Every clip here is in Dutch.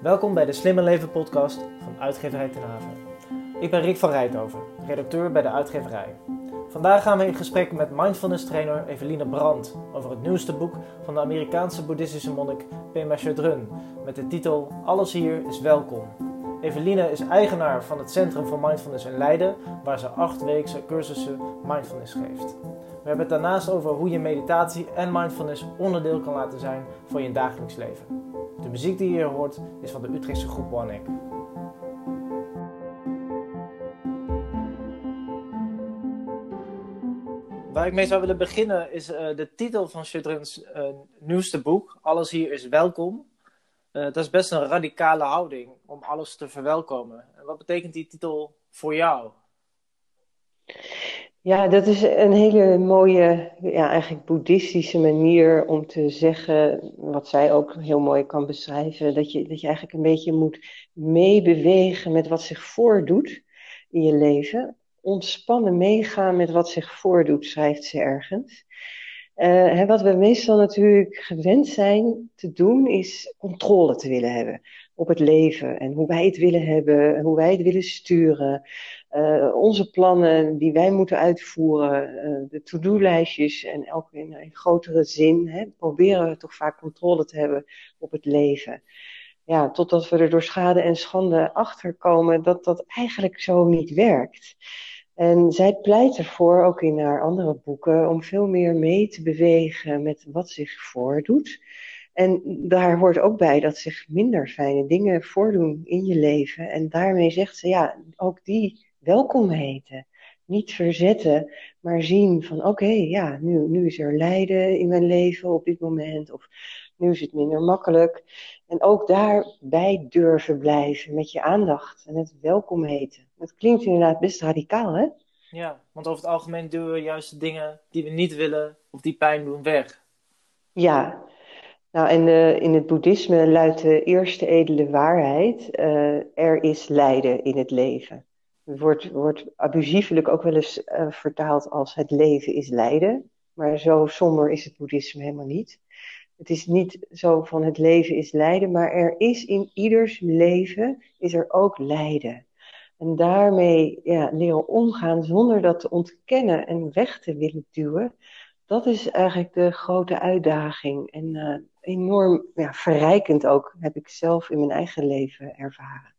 Welkom bij de Slimme Leven podcast van Uitgeverij Ten Haven. Ik ben Rick van Rijthoven, redacteur bij de uitgeverij. Vandaag gaan we in gesprek met mindfulness trainer Eveline Brandt over het nieuwste boek van de Amerikaanse boeddhistische monnik Pema Chodron met de titel Alles hier is welkom. Eveline is eigenaar van het Centrum voor Mindfulness in Leiden, waar ze achtweekse cursussen mindfulness geeft. We hebben het daarnaast over hoe je meditatie en mindfulness onderdeel kan laten zijn van je dagelijks leven. De muziek die je hier hoort is van de Utrechtse groep One. Waar ik mee zou willen beginnen is uh, de titel van Chudrins uh, nieuwste boek, Alles hier is welkom. Uh, dat is best een radicale houding om alles te verwelkomen. En wat betekent die titel voor jou? Ja, dat is een hele mooie, ja, eigenlijk boeddhistische manier om te zeggen, wat zij ook heel mooi kan beschrijven, dat je, dat je eigenlijk een beetje moet meebewegen met wat zich voordoet in je leven. Ontspannen meegaan met wat zich voordoet, schrijft ze ergens. Uh, wat we meestal natuurlijk gewend zijn te doen, is controle te willen hebben op het leven en hoe wij het willen hebben, hoe wij het willen sturen. Uh, onze plannen die wij moeten uitvoeren, uh, de to-do-lijstjes en elke in een grotere zin, hè, proberen we toch vaak controle te hebben op het leven. Ja, totdat we er door schade en schande achter komen dat dat eigenlijk zo niet werkt. En zij pleit ervoor, ook in haar andere boeken, om veel meer mee te bewegen met wat zich voordoet. En daar hoort ook bij dat zich minder fijne dingen voordoen in je leven. En daarmee zegt ze, ja, ook die welkom heten. Niet verzetten, maar zien van oké, ja, nu, nu is er lijden in mijn leven op dit moment. Of nu is het minder makkelijk. En ook daarbij durven blijven met je aandacht en het welkom heten. Dat klinkt inderdaad best radicaal, hè? Ja, want over het algemeen doen we juist de dingen die we niet willen of die pijn doen weg. Ja, nou en in het boeddhisme luidt de eerste edele waarheid: uh, er is lijden in het leven. Wordt, wordt abusiefelijk ook wel eens uh, vertaald als het leven is lijden. Maar zo somber is het boeddhisme helemaal niet. Het is niet zo van het leven is lijden, maar er is in ieders leven is er ook lijden. En daarmee ja, leren omgaan zonder dat te ontkennen en weg te willen duwen, dat is eigenlijk de grote uitdaging. En uh, enorm ja, verrijkend ook, heb ik zelf in mijn eigen leven ervaren.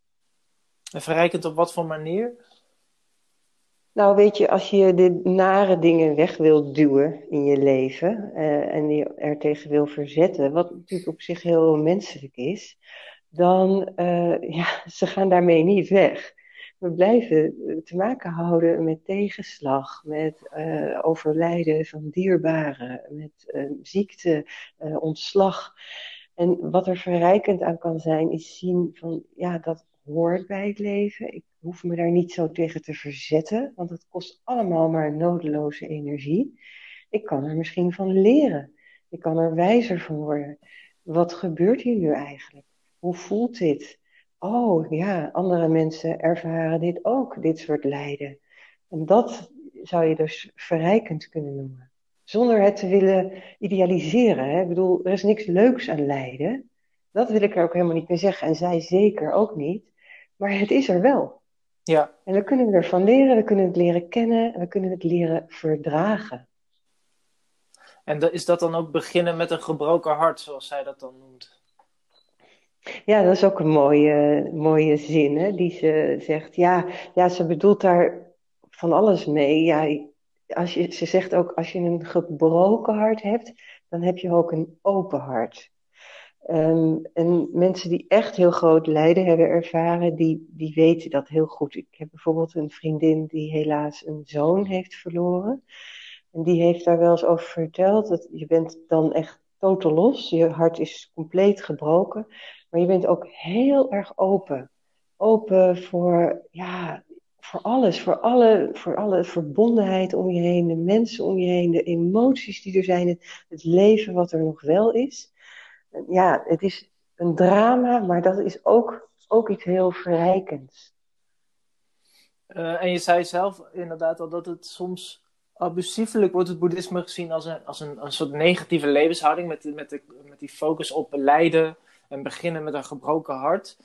En verrijkend op wat voor manier? Nou, weet je, als je de nare dingen weg wilt duwen in je leven uh, en je er tegen wil verzetten, wat natuurlijk op zich heel menselijk is, dan uh, ja, ze gaan daarmee niet weg. We blijven te maken houden met tegenslag, met uh, overlijden van dierbaren, met ziekte, ontslag. En wat er verrijkend aan kan zijn, is zien van ja, dat hoort bij het leven. Ik hoef me daar niet zo tegen te verzetten, want het kost allemaal maar nodeloze energie. Ik kan er misschien van leren. Ik kan er wijzer van worden. Wat gebeurt hier nu eigenlijk? Hoe voelt dit? Oh ja, andere mensen ervaren dit ook, dit soort lijden. En dat zou je dus verrijkend kunnen noemen. Zonder het te willen idealiseren. Hè? Ik bedoel, er is niks leuks aan lijden. Dat wil ik er ook helemaal niet mee zeggen. En zij zeker ook niet. Maar het is er wel. Ja. En we kunnen ervan leren, we kunnen het leren kennen en we kunnen het leren verdragen. En is dat dan ook beginnen met een gebroken hart, zoals zij dat dan noemt? Ja, dat is ook een mooie, mooie zin, hè, die ze zegt. Ja, ja, ze bedoelt daar van alles mee. Ja, als je, ze zegt ook, als je een gebroken hart hebt, dan heb je ook een open hart. Um, en mensen die echt heel groot lijden hebben ervaren, die, die weten dat heel goed. Ik heb bijvoorbeeld een vriendin die helaas een zoon heeft verloren. En die heeft daar wel eens over verteld. Dat je bent dan echt totaal los. Je hart is compleet gebroken. Maar je bent ook heel erg open. Open voor, ja, voor alles. Voor alle, voor alle verbondenheid om je heen. De mensen om je heen. De emoties die er zijn. Het leven wat er nog wel is ja, het is een drama, maar dat is ook, ook iets heel verrijkends. Uh, en je zei zelf inderdaad al dat het soms abusiefelijk wordt het boeddhisme gezien als een, als een, een soort negatieve levenshouding met, met, de, met die focus op lijden en beginnen met een gebroken hart.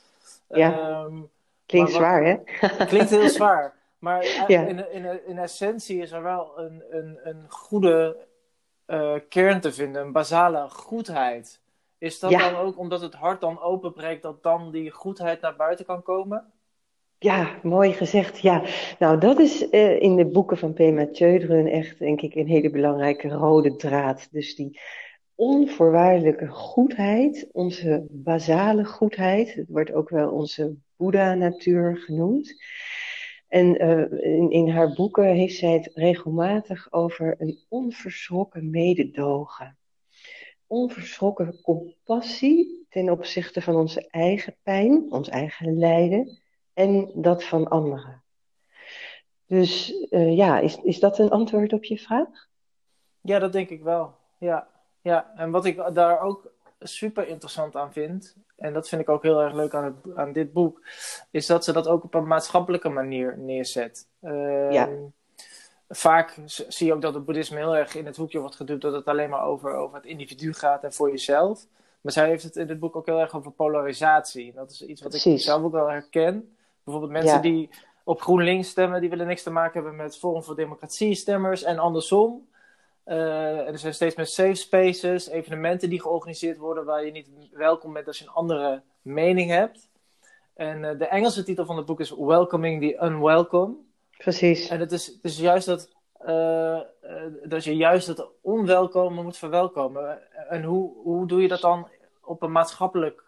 Ja. Ehm, Klinkt wat- zwaar, hè? Klinkt heel zwaar. Maar eh, Ja. in, in, in essentie is er wel een, een, een goede eh, kern te vinden, een basale goedheid. Is dat Ja. dan ook omdat het hart dan openbreekt, dat dan die goedheid naar buiten kan komen? Ja, mooi gezegd. Ja, nou dat is eh, in de boeken van P. Mathieu Drun echt, denk ik, een hele belangrijke rode draad. Dus die onvoorwaardelijke goedheid, onze basale goedheid, het wordt ook wel onze Boeddha-natuur genoemd. En eh, in, in haar boeken heeft zij het regelmatig over een onverschrokken mededogen. Onverschrokken compassie ten opzichte van onze eigen pijn, ons eigen lijden en dat van anderen. Dus eh, ja, is, is dat een antwoord op je vraag? Ja, dat denk ik wel. Ja, ja. En wat ik daar ook super interessant aan vind, en dat vind ik ook heel erg leuk aan, het, aan dit boek, is dat ze dat ook op een maatschappelijke manier neerzet. Ehm, Ja. Vaak zie je ook dat het boeddhisme heel erg in het hoekje wordt geduwd dat het alleen maar over, over het individu gaat en voor jezelf. Maar zij heeft het in dit boek ook heel erg over polarisatie. Dat is iets wat ik zelf ook wel herken. Bijvoorbeeld mensen Ja. die op GroenLinks stemmen, die willen niks te maken hebben met Forum voor Democratie stemmers en andersom. En er zijn steeds meer safe spaces, evenementen die georganiseerd worden waar je niet welkom bent als je een andere mening hebt. En eh, de Engelse titel van het boek is Welcoming the Unwelcome. Precies. En het is, het is juist dat, eh, eh, dat je juist het onwelkome moet verwelkomen. En hoe, hoe doe je dat dan op een maatschappelijk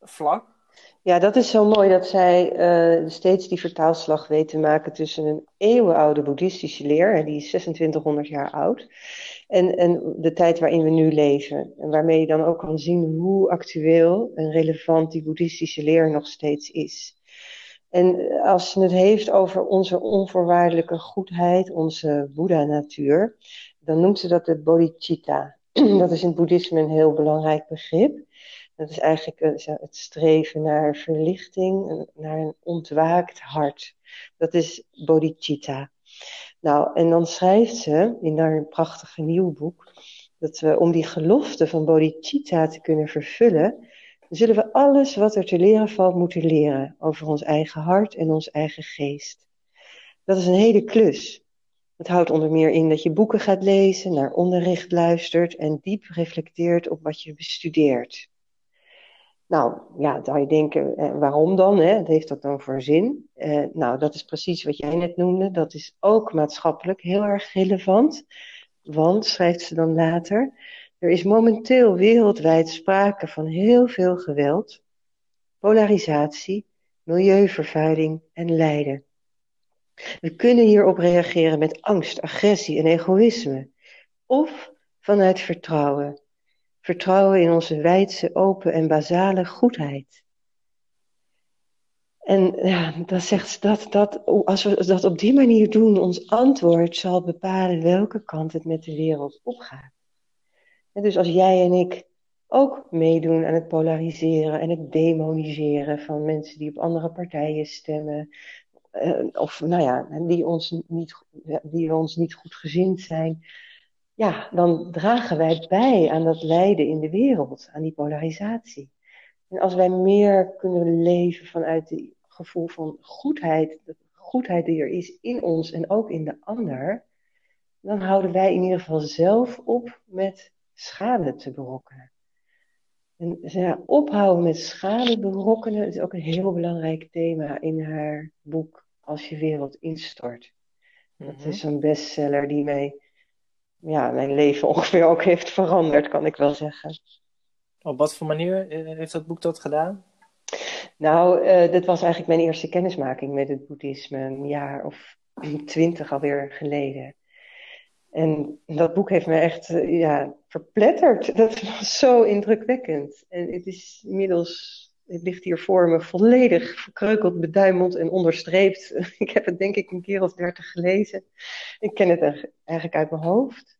vlak? Ja, dat is zo mooi dat zij eh, steeds die vertaalslag weet te maken tussen een eeuwenoude boeddhistische leer, hè, die is 2600 jaar oud, en, en de tijd waarin we nu leven. En waarmee je dan ook kan zien hoe actueel en relevant die boeddhistische leer nog steeds is. En als ze het heeft over onze onvoorwaardelijke goedheid, onze Boeddha-natuur, dan noemt ze dat de bodhicitta. Dat is in het boeddhisme een heel belangrijk begrip. Dat is eigenlijk eh, het streven naar verlichting, naar een ontwaakt hart. Dat is bodhicitta. Nou, en dan schrijft ze in haar prachtige nieuw boek dat we om die gelofte van bodhicitta te kunnen vervullen, zullen we alles wat er te leren valt moeten leren over ons eigen hart en ons eigen geest. Dat is een hele klus. Het houdt onder meer in dat je boeken gaat lezen, naar onderricht luistert en diep reflecteert op wat je bestudeert. Nou, ja, dan je denken, eh, waarom dan? Hè? Heeft dat dan voor zin? Eh, nou, dat is precies wat jij net noemde. Dat is ook maatschappelijk heel erg relevant. Want, schrijft ze dan later, er is momenteel wereldwijd sprake van heel veel geweld, polarisatie, milieuvervuiling en lijden. We kunnen hierop reageren met angst, agressie en egoïsme. Of vanuit vertrouwen. Vertrouwen in onze wijdse, open en basale goedheid. En ja, dan zegt ze dat, dat als we dat op die manier doen, ons antwoord zal bepalen welke kant het met de wereld opgaat. Dus als jij en ik ook meedoen aan het polariseren en het demoniseren van mensen die op andere partijen stemmen, eh, of nou ja, die ons niet, die ons niet goed gezind zijn, ja, dan dragen wij bij aan dat lijden in de wereld, aan die polarisatie. En als wij meer kunnen leven vanuit het gevoel van goedheid, de goedheid die er is in ons en ook in de ander, dan houden wij in ieder geval zelf op met schade te berokkenen. En ja, ophouden met schade berokkenen is ook een heel belangrijk thema in haar boek Als je wereld instort. Dat Mhm. is een bestseller die mij, ja, mijn leven ongeveer ook heeft veranderd, kan ik wel zeggen. Op wat voor manier eh, heeft dat boek dat gedaan? Nou, uh, dat was eigenlijk mijn eerste kennismaking met het boeddhisme, een jaar of twintig alweer geleden. En dat boek heeft me echt uh, ja, verpletterd. Dat was zo indrukwekkend. En het is inmiddels, het ligt hier voor me volledig verkreukeld, beduimeld en onderstreept. Ik heb het denk ik een keer of dertig gelezen. Ik ken het eigenlijk uit mijn hoofd.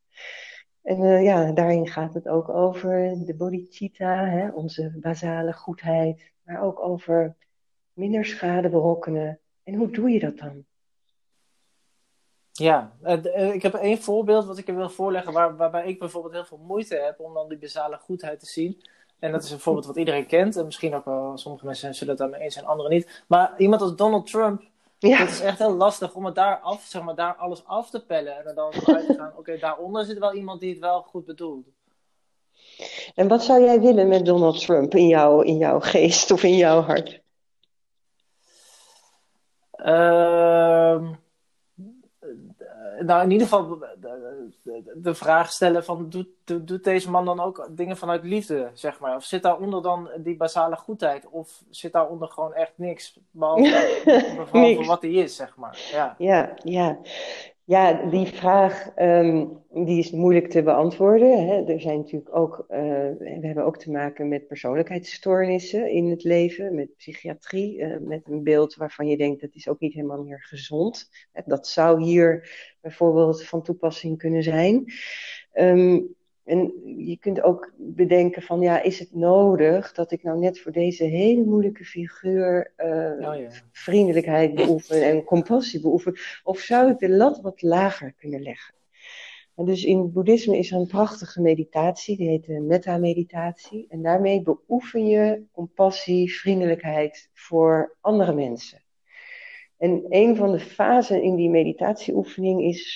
En uh, ja, daarin gaat het ook over de bodhicitta, hè, onze basale goedheid, maar ook over minder schade berokkenen. En hoe doe je dat dan? Ja, uh, ik heb één voorbeeld wat ik er wil voorleggen waar, waarbij ik bijvoorbeeld heel veel moeite heb om dan die basale goedheid te zien. En dat is een voorbeeld wat iedereen kent. En misschien ook wel, sommige mensen zullen het daarmee eens zijn, anderen niet. Maar iemand als Donald Trump, ja. het is echt heel lastig om het daar af, zeg maar, daar alles af te pellen. En er dan uit te gaan, oké, daaronder zit wel iemand die het wel goed bedoelt. En wat zou jij willen met Donald Trump in, jou, in jouw geest of in jouw hart? Uh, nou, in ieder geval de, vraag stellen van, doet, doet, deze man dan ook dingen vanuit liefde, zeg maar? Of zit daaronder dan die basale goedheid? Of zit daaronder gewoon echt niks, behalve, behalve wat hij is, zeg maar? Ja, ja. ja. Ja, die vraag um, die is moeilijk te beantwoorden. Hè. Er zijn natuurlijk ook, uh, we hebben ook te maken met persoonlijkheidsstoornissen in het leven, met psychiatrie, uh, met een beeld waarvan je denkt dat is ook niet helemaal meer gezond. Dat zou hier bijvoorbeeld van toepassing kunnen zijn. Um, en je kunt ook bedenken van, ja, is het nodig dat ik nou net voor deze hele moeilijke figuur uh, vriendelijkheid beoefen en compassie beoefen? Of zou ik de lat wat lager kunnen leggen? En dus in het boeddhisme is er een prachtige meditatie, die heet de metta-meditatie. En daarmee beoefen je compassie, vriendelijkheid voor andere mensen. En een van de fasen in die meditatieoefening is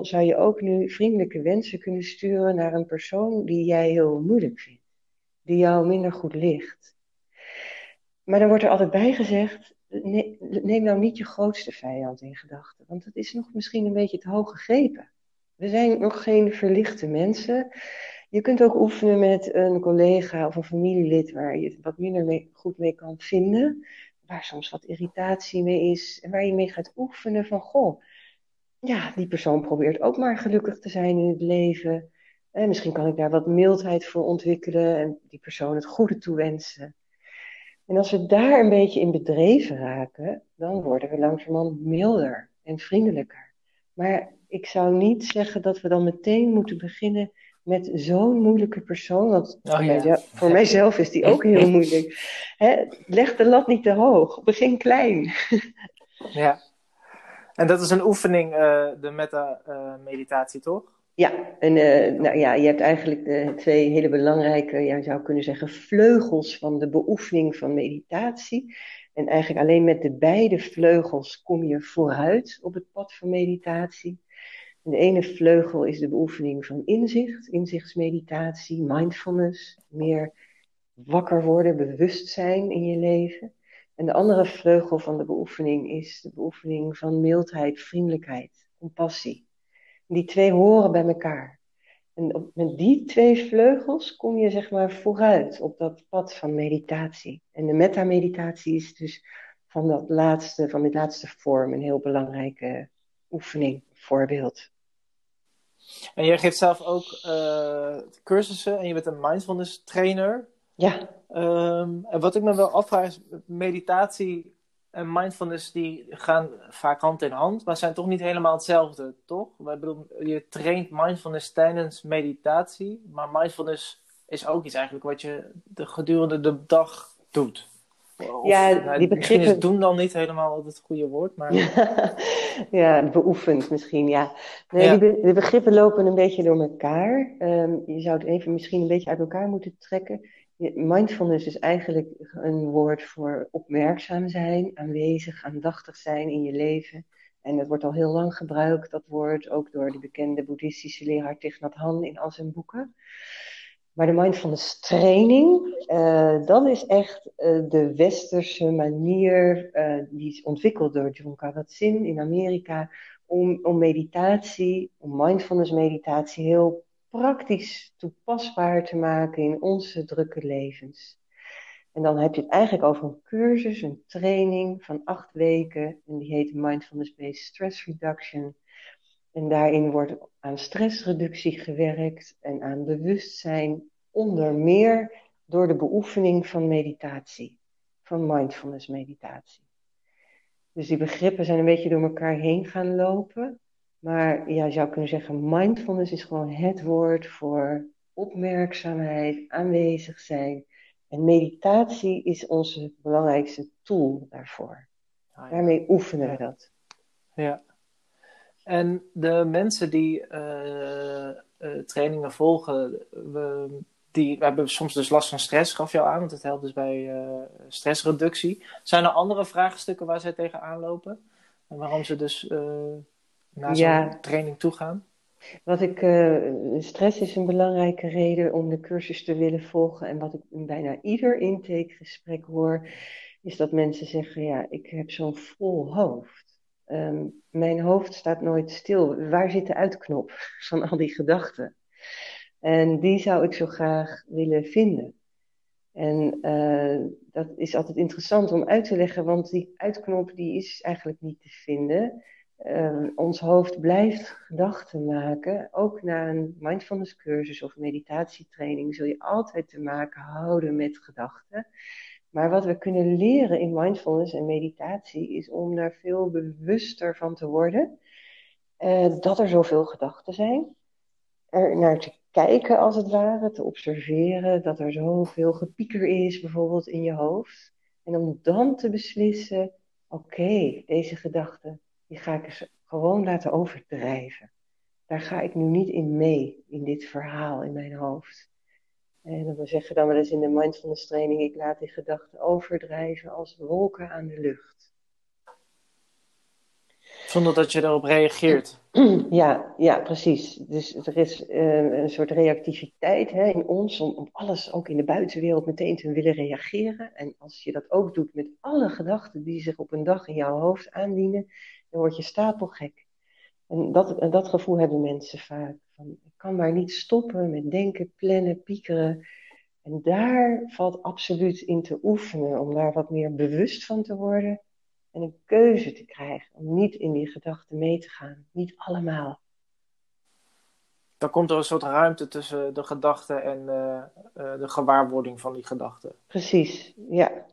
zou je ook nu vriendelijke wensen kunnen sturen naar een persoon die jij heel moeilijk vindt, die jou minder goed ligt. Maar dan wordt er altijd bij gezegd, neem nou niet je grootste vijand in gedachten, want dat is nog misschien een beetje te hoog gegrepen. We zijn nog geen verlichte mensen. Je kunt ook oefenen met een collega of een familielid waar je het wat minder goed mee kan vinden waar soms wat irritatie mee is en waar je mee gaat oefenen van, goh, ja, die persoon probeert ook maar gelukkig te zijn in het leven. En misschien kan ik daar wat mildheid voor ontwikkelen en die persoon het goede toewensen. En als we daar een beetje in bedreven raken, dan worden we langzamerhand milder en vriendelijker. Maar ik zou niet zeggen dat we dan meteen moeten beginnen met zo'n moeilijke persoon. Want oh, voor, mijzelf, voor, mijzelf, is die ook heel moeilijk. leg de lat niet te hoog. Begin klein. ja. En dat is een oefening, uh, de meta-meditatie, toch? Ja, en uh, nou ja, je hebt eigenlijk de twee hele belangrijke, je zou kunnen zeggen, vleugels van de beoefening van meditatie. En eigenlijk alleen met de beide vleugels kom je vooruit op het pad van meditatie de ene vleugel is de beoefening van inzicht, inzichtsmeditatie, mindfulness, meer wakker worden, bewustzijn in je leven. En de andere vleugel van de beoefening is de beoefening van mildheid, vriendelijkheid, compassie. Die twee horen bij elkaar. En met die twee vleugels kom je zeg maar vooruit op dat pad van meditatie. En de metta-meditatie is dus van, dat laatste, van dit laatste vorm een heel belangrijke oefening, voorbeeld. En jij geeft zelf ook uh, cursussen en je bent een mindfulness trainer. Ja. Um, en wat ik me wel afvraag is, meditatie en mindfulness die gaan vaak hand in hand, maar zijn toch niet helemaal hetzelfde, toch? Ik bedoel, je traint mindfulness tijdens meditatie, maar mindfulness is ook iets eigenlijk wat je de, gedurende de dag doet ja, die begrippen... Is doen dan niet helemaal het goede woord, maar... ja, beoefend misschien, ja. Nee, Die de begrippen lopen een beetje door elkaar. Um, je zou het even misschien een beetje uit elkaar moeten trekken. Mindfulness is eigenlijk een woord voor opmerkzaam zijn, aanwezig, aandachtig zijn in je leven. En dat wordt al heel lang gebruikt, dat woord, ook door de bekende boeddhistische leraar Thich Nhat Hanh in al zijn boeken. Maar de mindfulness training, uh, dat is echt uh, de westerse manier, uh, die is ontwikkeld door John Kabat-Zinn in Amerika, om, om meditatie, om mindfulness meditatie heel praktisch toepasbaar te maken in onze drukke levens. En dan heb je het eigenlijk over een cursus, een training van acht weken, en die heet Mindfulness-Based Stress Reduction. En daarin wordt aan stressreductie gewerkt en aan bewustzijn, onder meer door de beoefening van meditatie, van mindfulness meditatie. Dus die begrippen zijn een beetje door elkaar heen gaan lopen. Maar ja, je zou kunnen zeggen, mindfulness is gewoon het woord voor opmerkzaamheid, aanwezig zijn. En meditatie is onze belangrijkste tool daarvoor. Ah, Daarmee oefenen we dat. Ja. En de mensen die uh, uh, trainingen volgen, we, die hebben soms dus last van stress, gaf je al aan, want het helpt dus bij stressreductie. Zijn er andere vraagstukken waar zij tegenaan lopen? En waarom ze dus naar zo'n training toe gaan? Wat ik, uh, stress is een belangrijke reden om de cursus te willen volgen. En wat ik in bijna ieder intakegesprek hoor, is dat mensen zeggen: Ja, ik heb zo'n vol hoofd. Um, mijn hoofd staat nooit stil. Waar zit de uitknop van al die gedachten? En die zou ik zo graag willen vinden. En uh, dat is altijd interessant om uit te leggen, want die uitknop die is eigenlijk niet te vinden. Uh, ons hoofd blijft gedachten maken. Ook na een mindfulness cursus of meditatietraining zul je altijd te maken houden met gedachten. Maar wat we kunnen leren in mindfulness en meditatie is om daar veel bewuster van te worden. Uh, dat er zoveel gedachten zijn. Er naar te kijken als het ware, te observeren dat er zoveel gepieker is bijvoorbeeld in je hoofd. En om dan te beslissen, oké, deze gedachten die ga ik eens gewoon laten overdrijven. Daar ga ik nu niet in mee, in dit verhaal in mijn hoofd. En we zeggen dan wel eens in de mindfulness training, ik laat die gedachten overdrijven als wolken aan de lucht. Zonder dat je erop reageert. Ja, ja precies. Dus er is uh, een soort reactiviteit hè, in ons om op alles, ook in de buitenwereld, meteen te willen reageren. En als je dat ook doet met alle gedachten die zich op een dag in jouw hoofd aandienen, dan word je stapelgek. En dat, en dat gevoel hebben mensen vaak. Van, ik kan maar niet stoppen met denken, plannen, piekeren. En daar valt absoluut in te oefenen, om daar wat meer bewust van te worden. En een keuze te krijgen om niet in die gedachten mee te gaan. Niet allemaal. Dan komt er een soort ruimte tussen de gedachten en uh, uh, de gewaarwording van die gedachten. Precies, ja.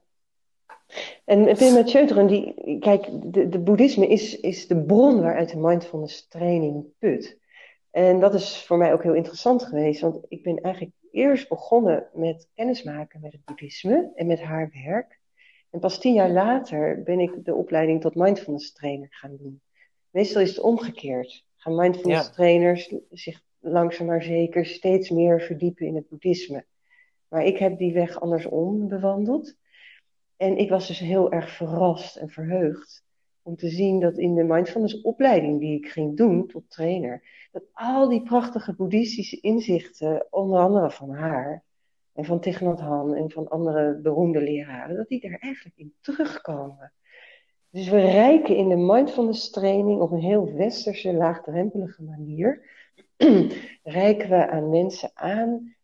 En Pema Chödrön, die, kijk, de, de boeddhisme is, is de bron waaruit de mindfulness training put. En dat is voor mij ook heel interessant geweest, want ik ben eigenlijk eerst begonnen met kennismaken met het boeddhisme en met haar werk. En pas tien jaar later ben ik de opleiding tot mindfulness trainer gaan doen. Meestal is het omgekeerd. Gaan mindfulness trainers zich langzaam maar zeker steeds meer verdiepen in het boeddhisme. Maar ik heb die weg andersom bewandeld. En ik was dus heel erg verrast en verheugd om te zien dat in de mindfulness opleiding die ik ging doen tot trainer, dat al die prachtige boeddhistische inzichten, onder andere van haar en van Thich Nhat Hanh en van andere beroemde leraren, dat die daar eigenlijk in terugkomen. Dus we reiken in de mindfulness training op een heel westerse, laagdrempelige manier, reiken we aan mensen aan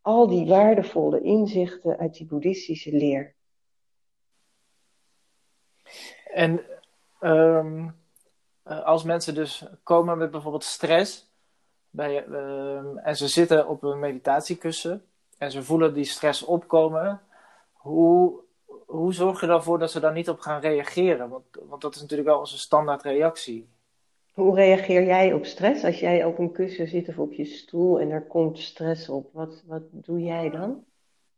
al die waardevolle inzichten uit die boeddhistische leer. En um, als mensen dus komen met bijvoorbeeld stress bij, um, en ze zitten op een meditatiekussen en ze voelen die stress opkomen, hoe, hoe zorg je ervoor dat ze daar niet op gaan reageren? Want, want dat is natuurlijk wel onze standaardreactie. Hoe reageer jij op stress als jij op een kussen zit of op je stoel en er komt stress op? Wat, wat doe jij dan?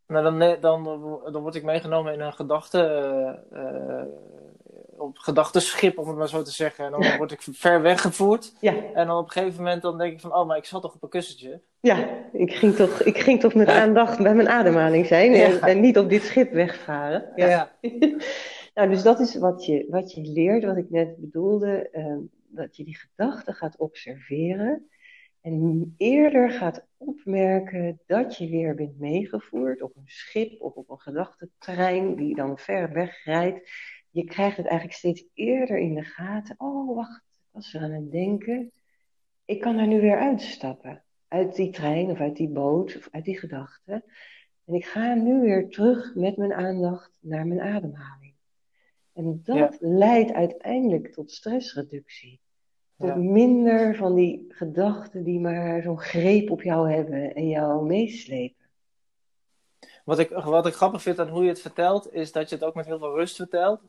Nou, dan, dan, dan word ik meegenomen in een gedachte, uh, op gedachtenschip, om het maar zo te zeggen. En dan word ik ver weggevoerd. Ja. En dan op een gegeven moment dan denk ik van, oh, maar ik zat toch op een kussentje. Ja, ik ging toch, ik ging toch met aandacht bij mijn ademhaling zijn en, en, niet op dit schip wegvaren. Ja. ja. nou, dus dat is wat je, wat je leert, wat ik net bedoelde, uh, dat je die gedachten gaat observeren. En eerder gaat opmerken dat je weer bent meegevoerd op een schip of op een gedachtentrein die dan ver weg rijdt je krijgt het eigenlijk steeds eerder in de gaten. Oh, wacht, ik was er aan het denken. Ik kan er nu weer uitstappen. Uit die trein of uit die boot of uit die gedachte. En ik ga nu weer terug met mijn aandacht naar mijn ademhaling. En dat leidt uiteindelijk tot stressreductie. Tot minder van die gedachten die maar zo'n greep op jou hebben en jou meeslepen. Wat ik, wat ik grappig vind aan hoe je het vertelt, is dat je het ook met heel veel rust vertelt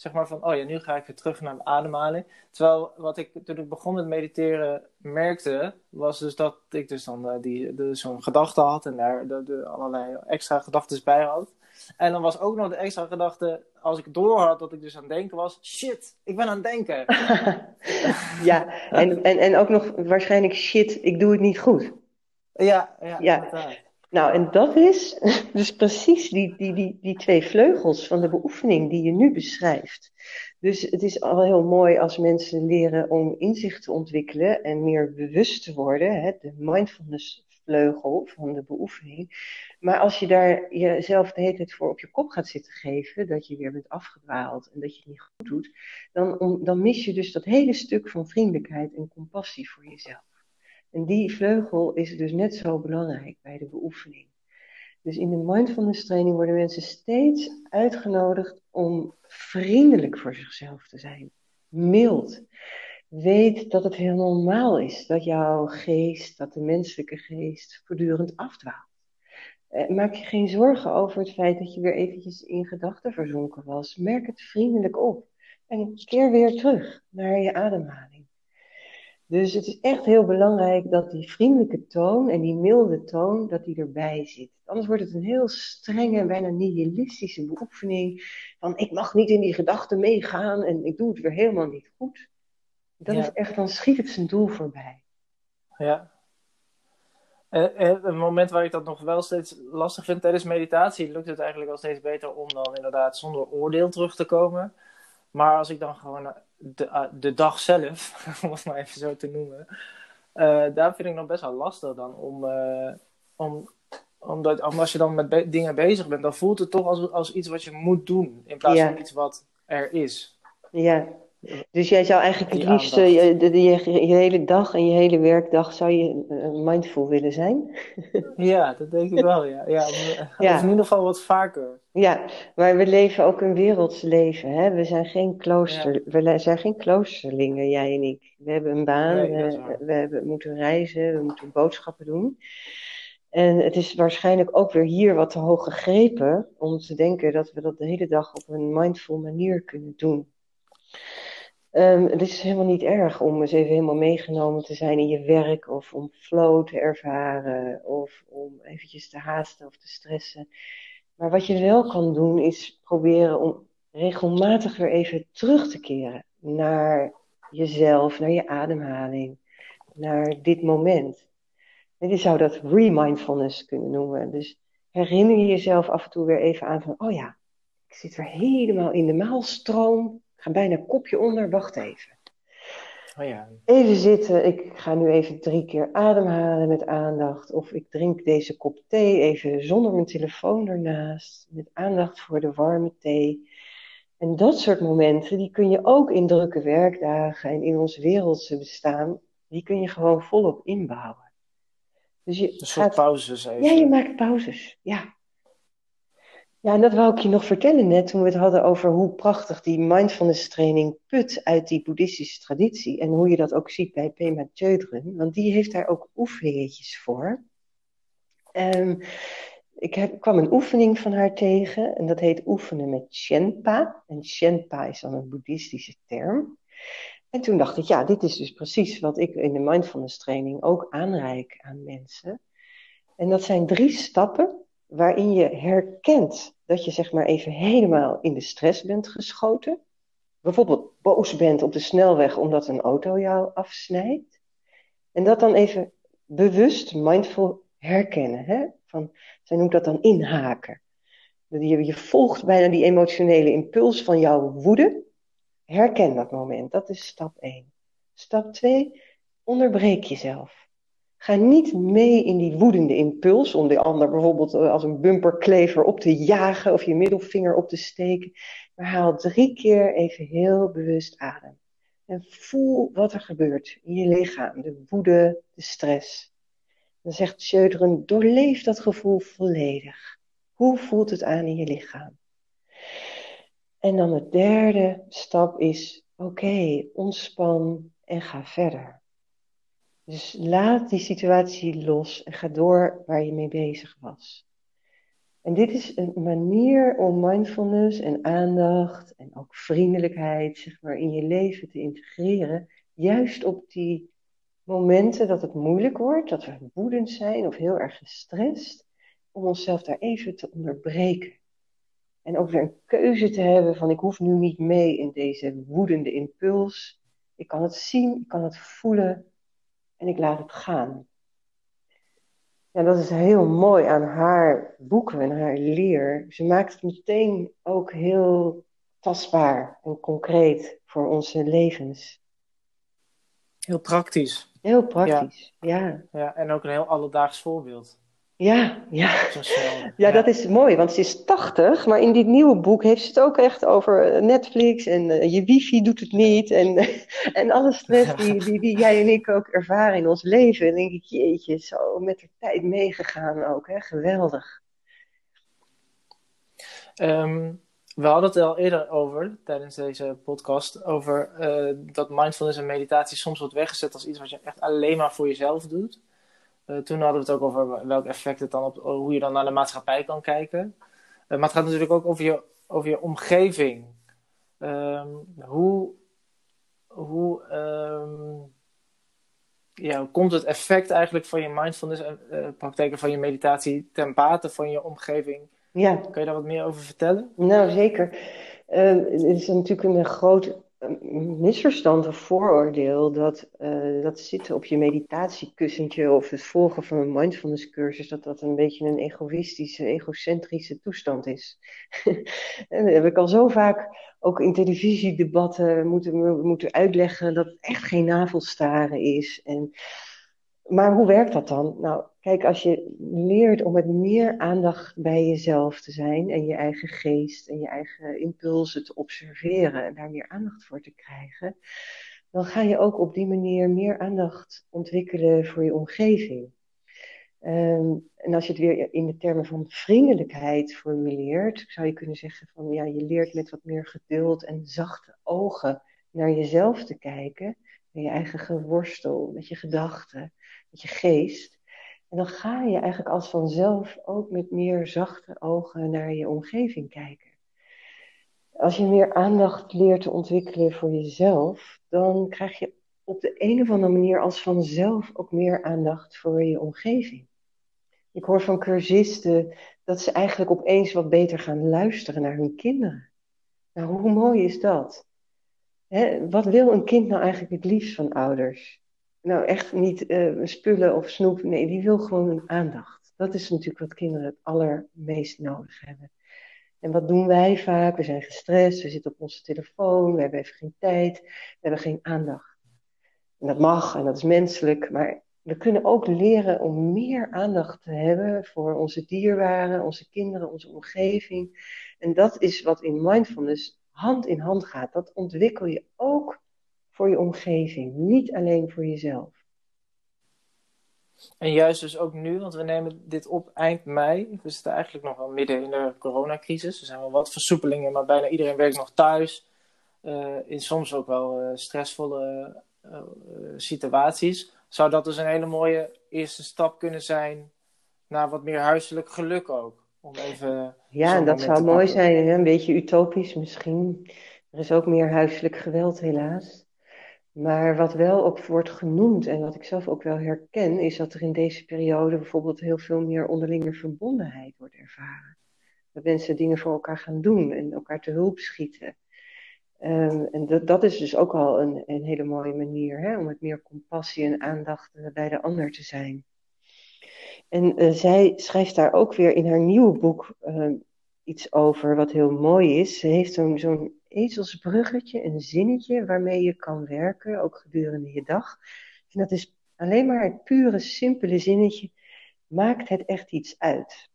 zeg maar van, oh ja, nu ga ik weer terug naar mijn ademhaling. Terwijl wat ik toen ik begon met mediteren merkte, was dus dat ik dus dan uh, die, de, zo'n gedachte had en daar de, de, allerlei extra gedachten bij had. En dan was ook nog de extra gedachte, als ik door had dat ik dus aan het denken was, shit, ik ben aan het denken. ja, en, en, en ook nog waarschijnlijk shit, ik doe het niet goed. Ja, ja, ja. Nou, en dat is dus precies die, die, die, die twee vleugels van de beoefening die je nu beschrijft. Dus het is al heel mooi als mensen leren om inzicht te ontwikkelen en meer bewust te worden, hè, de mindfulness vleugel van de beoefening. Maar als je daar jezelf de hele tijd voor op je kop gaat zitten geven, dat je weer bent afgedwaald en dat je het niet goed doet, dan, dan mis je dus dat hele stuk van vriendelijkheid en compassie voor jezelf. En die vleugel is dus net zo belangrijk bij de beoefening. Dus in de mindfulness training worden mensen steeds uitgenodigd om vriendelijk voor zichzelf te zijn. Mild. Weet dat het heel normaal is dat jouw geest, dat de menselijke geest voortdurend afdwaalt. Eh, maak je geen zorgen over het feit dat je weer eventjes in gedachten verzonken was. Merk het vriendelijk op en keer weer terug naar je ademhaling. Dus het is echt heel belangrijk dat die vriendelijke toon en die milde toon, dat die erbij zit. Anders wordt het een heel strenge, bijna nihilistische beoefening van ik mag niet in die gedachten meegaan en ik doe het weer helemaal niet goed. Dat is echt, dan schiet het zijn doel voorbij. Ja. En, en het moment waar ik dat nog wel steeds lastig vind tijdens meditatie, lukt het eigenlijk al steeds beter om dan inderdaad zonder oordeel terug te komen. Maar als ik dan gewoon de, eh, de dag zelf, om het maar even zo te noemen, uh, daar vind ik nog best wel lastig dan om, uh, om omdat, als je dan met dingen bezig bent, dan voelt het toch als, als iets wat je moet doen, in plaats van iets wat er is. Ja, dus jij zou eigenlijk het liefst je, je, je, hele dag en je hele werkdag zou je mindful willen zijn? ja, dat denk ik wel, ja. ja, ja. Of in ieder geval wat vaker. Ja, maar we leven ook een werelds leven. Hè? We zijn geen klooster, we zijn geen kloosterlingen, jij en ik. We hebben een baan, we, we hebben, moeten reizen, we moeten boodschappen doen. En het is waarschijnlijk ook weer hier wat te hoog gegrepen om te denken dat we dat de hele dag op een mindful manier kunnen doen. Um, het is helemaal niet erg om eens even helemaal meegenomen te zijn in je werk of om flow te ervaren of om eventjes te haasten of te stressen. Maar wat je wel kan doen is proberen om regelmatig weer even terug te keren naar jezelf, naar je ademhaling, naar dit moment. En je zou dat remindfulness kunnen noemen. Dus herinner je jezelf af en toe weer even aan van, oh ja, ik zit weer helemaal in de maalstroom. Ga bijna kopje onder, wacht even. Oh ja. Even zitten, ik ga nu even drie keer ademhalen met aandacht. Of ik drink deze kop thee even zonder mijn telefoon ernaast. Met aandacht voor de warme thee. En dat soort momenten, die kun je ook in drukke werkdagen en in ons wereldse bestaan, die kun je gewoon volop inbouwen. Dus je een soort pauzes even. Ja, je maakt pauzes. Ja. Ja, en dat wou ik je nog vertellen net toen we het hadden over hoe prachtig die mindfulness training put uit die boeddhistische traditie. En hoe je dat ook ziet bij Pema Chodron. Want die heeft daar ook oefeningetjes voor. Um, ik heb, kwam een oefening van haar tegen en dat heet oefenen met Shenpa. En Shenpa is dan een boeddhistische term. En toen dacht ik, ja, dit is dus precies wat ik in de mindfulness training ook aanreik aan mensen. En dat zijn drie stappen waarin je herkent dat je zeg maar even helemaal in de stress bent geschoten. Bijvoorbeeld boos bent op de snelweg omdat een auto jou afsnijdt. En dat dan even bewust, mindful herkennen. Hè? Van, zij noemt dat dan inhaken. Je, je volgt bijna die emotionele impuls van jouw woede. Herken dat moment. Dat is stap 1. Stap 2. Onderbreek jezelf. Ga niet mee in die woedende impuls om de ander bijvoorbeeld eh, als een bumperklever op te jagen of je middelvinger op te steken. Maar haal drie keer even heel bewust adem. En voel wat er gebeurt in je lichaam. De woede, de stress. Dan zegt Schöderen, doorleef dat gevoel volledig. Hoe voelt het aan in je lichaam? En dan de derde stap is, oké, ontspan en ga verder. Dus laat die situatie los en ga door waar je mee bezig was. En dit is een manier om mindfulness en aandacht en ook vriendelijkheid zeg maar, in je leven te integreren. Juist op die momenten dat het moeilijk wordt, dat we woedend zijn of heel erg gestrest, om onszelf daar even te onderbreken. En ook weer een keuze te hebben van ik hoef nu niet mee in deze woedende impuls. Ik kan het zien, ik kan het voelen en ik laat het gaan. Ja, dat is heel mooi aan haar boeken en haar leer. Ze maakt het meteen ook heel tastbaar en concreet voor onze levens. Heel praktisch. Heel praktisch, ja. Ja, en ook een heel alledaags voorbeeld. Ja, ja. Ja, dat is mooi, want ze is 80, maar in dit nieuwe boek heeft ze het ook echt over eh, Netflix en eh, je wifi doet het niet en, en alle stress die, die, die jij en ik ook ervaren in ons leven. En dan denk ik, jeetje, zo met de tijd meegegaan ook, hè? geweldig. Ehm, we hadden het al eerder over, tijdens deze podcast, over eh, dat mindfulness en meditatie soms wordt weggezet als iets wat je echt alleen maar voor jezelf doet. Eh, toen hadden we het ook over welk effect het dan op, hoe je dan naar de maatschappij kan kijken. Eh, maar het gaat natuurlijk ook over je, over je omgeving. Ehm, hoe hoe ehm, ja, hoe komt het effect eigenlijk van je mindfulness en eh, praktijken van je meditatie ten bate van je omgeving? Ja, Kan je daar wat meer over vertellen? nou zeker. Eh, het is natuurlijk een groot misverstand of vooroordeel dat, eh, dat zitten op je meditatiekussentje of het volgen van een mindfulness cursus, dat dat een beetje een egoïstische, egocentrische toestand is. en dat heb ik al zo vaak ook in televisiedebatten moeten, moeten uitleggen dat het echt geen navelstaren is. En, maar hoe werkt dat dan? Nou, kijk, als je leert om met meer aandacht bij jezelf te zijn en je eigen geest en je eigen impulsen te observeren en daar meer aandacht voor te krijgen, dan ga je ook op die manier meer aandacht ontwikkelen voor je omgeving. Ehm, en als je het weer in de termen van vriendelijkheid formuleert, zou je kunnen zeggen van ja, je leert met wat meer geduld en zachte ogen naar jezelf te kijken, naar je eigen geworstel, met je gedachten, je geest. En dan ga je eigenlijk als vanzelf ook met meer zachte ogen naar je omgeving kijken. Als je meer aandacht leert te ontwikkelen voor jezelf, dan krijg je op de een of andere manier als vanzelf ook meer aandacht voor je omgeving. Ik hoor van cursisten dat ze eigenlijk opeens wat beter gaan luisteren naar hun kinderen. Nou, hoe mooi is dat? Wat wil een kind nou eigenlijk het liefst van ouders? Nou, echt niet uh, spullen of snoep. Nee, die wil gewoon een aandacht. Dat is natuurlijk wat kinderen het allermeest nodig hebben. En wat doen wij vaak? We zijn gestrest, we zitten op onze telefoon, we hebben even geen tijd, we hebben geen aandacht. En dat mag en dat is menselijk, maar we kunnen ook leren om meer aandacht te hebben voor onze dierbaren, onze kinderen, onze omgeving. En dat is wat in mindfulness hand in hand gaat. Dat ontwikkel je ook voor je omgeving, niet alleen voor jezelf. En juist dus ook nu, want we nemen dit op eind mei. We zitten eigenlijk nog wel midden in de coronacrisis. Er zijn wel wat versoepelingen, maar bijna iedereen werkt nog thuis. Uh, in soms ook wel uh, stressvolle uh, situaties. Zou dat dus een hele mooie eerste stap kunnen zijn naar wat meer huiselijk geluk ook? Om even ja, dat zou mooi zijn. Hè? Een beetje utopisch misschien. Er is ook meer huiselijk geweld, helaas. Maar wat wel ook wordt genoemd en wat ik zelf ook wel herken, is dat er in deze periode bijvoorbeeld heel veel meer onderlinge verbondenheid wordt ervaren. Dat mensen dingen voor elkaar gaan doen en elkaar te hulp schieten. Um, en dat, dat is dus ook al een, een hele mooie manier hè, om met meer compassie en aandacht bij de ander te zijn. En uh, zij schrijft daar ook weer in haar nieuwe boek uh, iets over wat heel mooi is. Ze heeft zo'n ezelsbruggetje, een zinnetje waarmee je kan werken, ook gedurende je dag. En dat is alleen maar het pure, simpele zinnetje. Maakt het echt iets uit?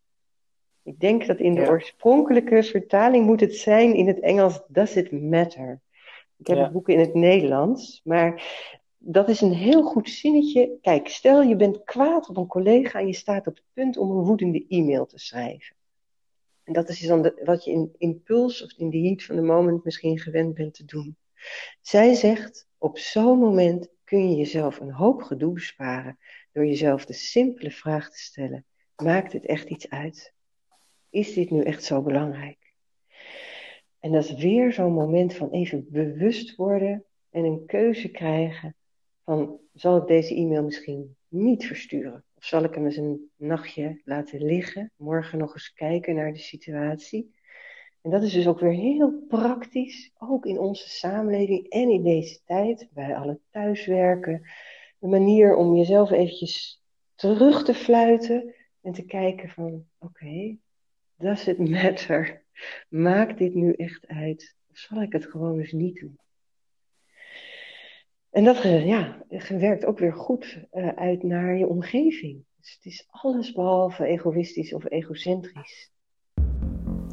Ik denk dat in de Ja. oorspronkelijke vertaling moet het zijn in het Engels Does it matter? Ik heb Ja. het boek in het Nederlands, maar dat is een heel goed zinnetje. Kijk, stel je bent kwaad op een collega en je staat op het punt om een woedende e-mail te schrijven. En dat is dan wat je in impuls of in de heat van de moment misschien gewend bent te doen. Zij zegt, op zo'n moment kun je jezelf een hoop gedoe besparen door jezelf de simpele vraag te stellen. Maakt het echt iets uit? Is dit nu echt zo belangrijk? En dat is weer zo'n moment van even bewust worden en een keuze krijgen van zal ik deze e-mail misschien niet versturen? Zal ik hem eens een nachtje laten liggen, morgen nog eens kijken naar de situatie? En dat is dus ook weer heel praktisch, ook in onze samenleving en in deze tijd, bij alle thuiswerken. Een manier om jezelf eventjes terug te fluiten en te kijken van, oké, does it matter? Maakt dit nu echt uit? Of zal ik het gewoon eens niet doen? En dat ja, werkt ook weer goed uh, uit naar je omgeving. Dus het is alles behalve egoïstisch of egocentrisch.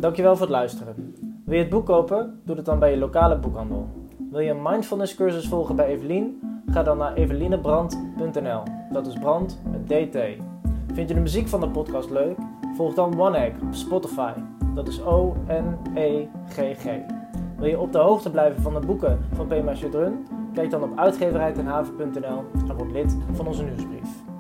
Dankjewel voor het luisteren. Wil je het boek kopen? Doe het dan bij je lokale boekhandel. Wil je een mindfulness cursus volgen bij Evelien? Ga dan naar evelinebrand.nl. Dat is brand met DT. Vind je de muziek van de podcast leuk? Volg dan One Egg op Spotify. Dat is O-N-E-G-G. Wil je op de hoogte blijven van de boeken van Pema Chedrun? Kijk dan op uitgeverijtenhaven.nl en word lid van onze nieuwsbrief.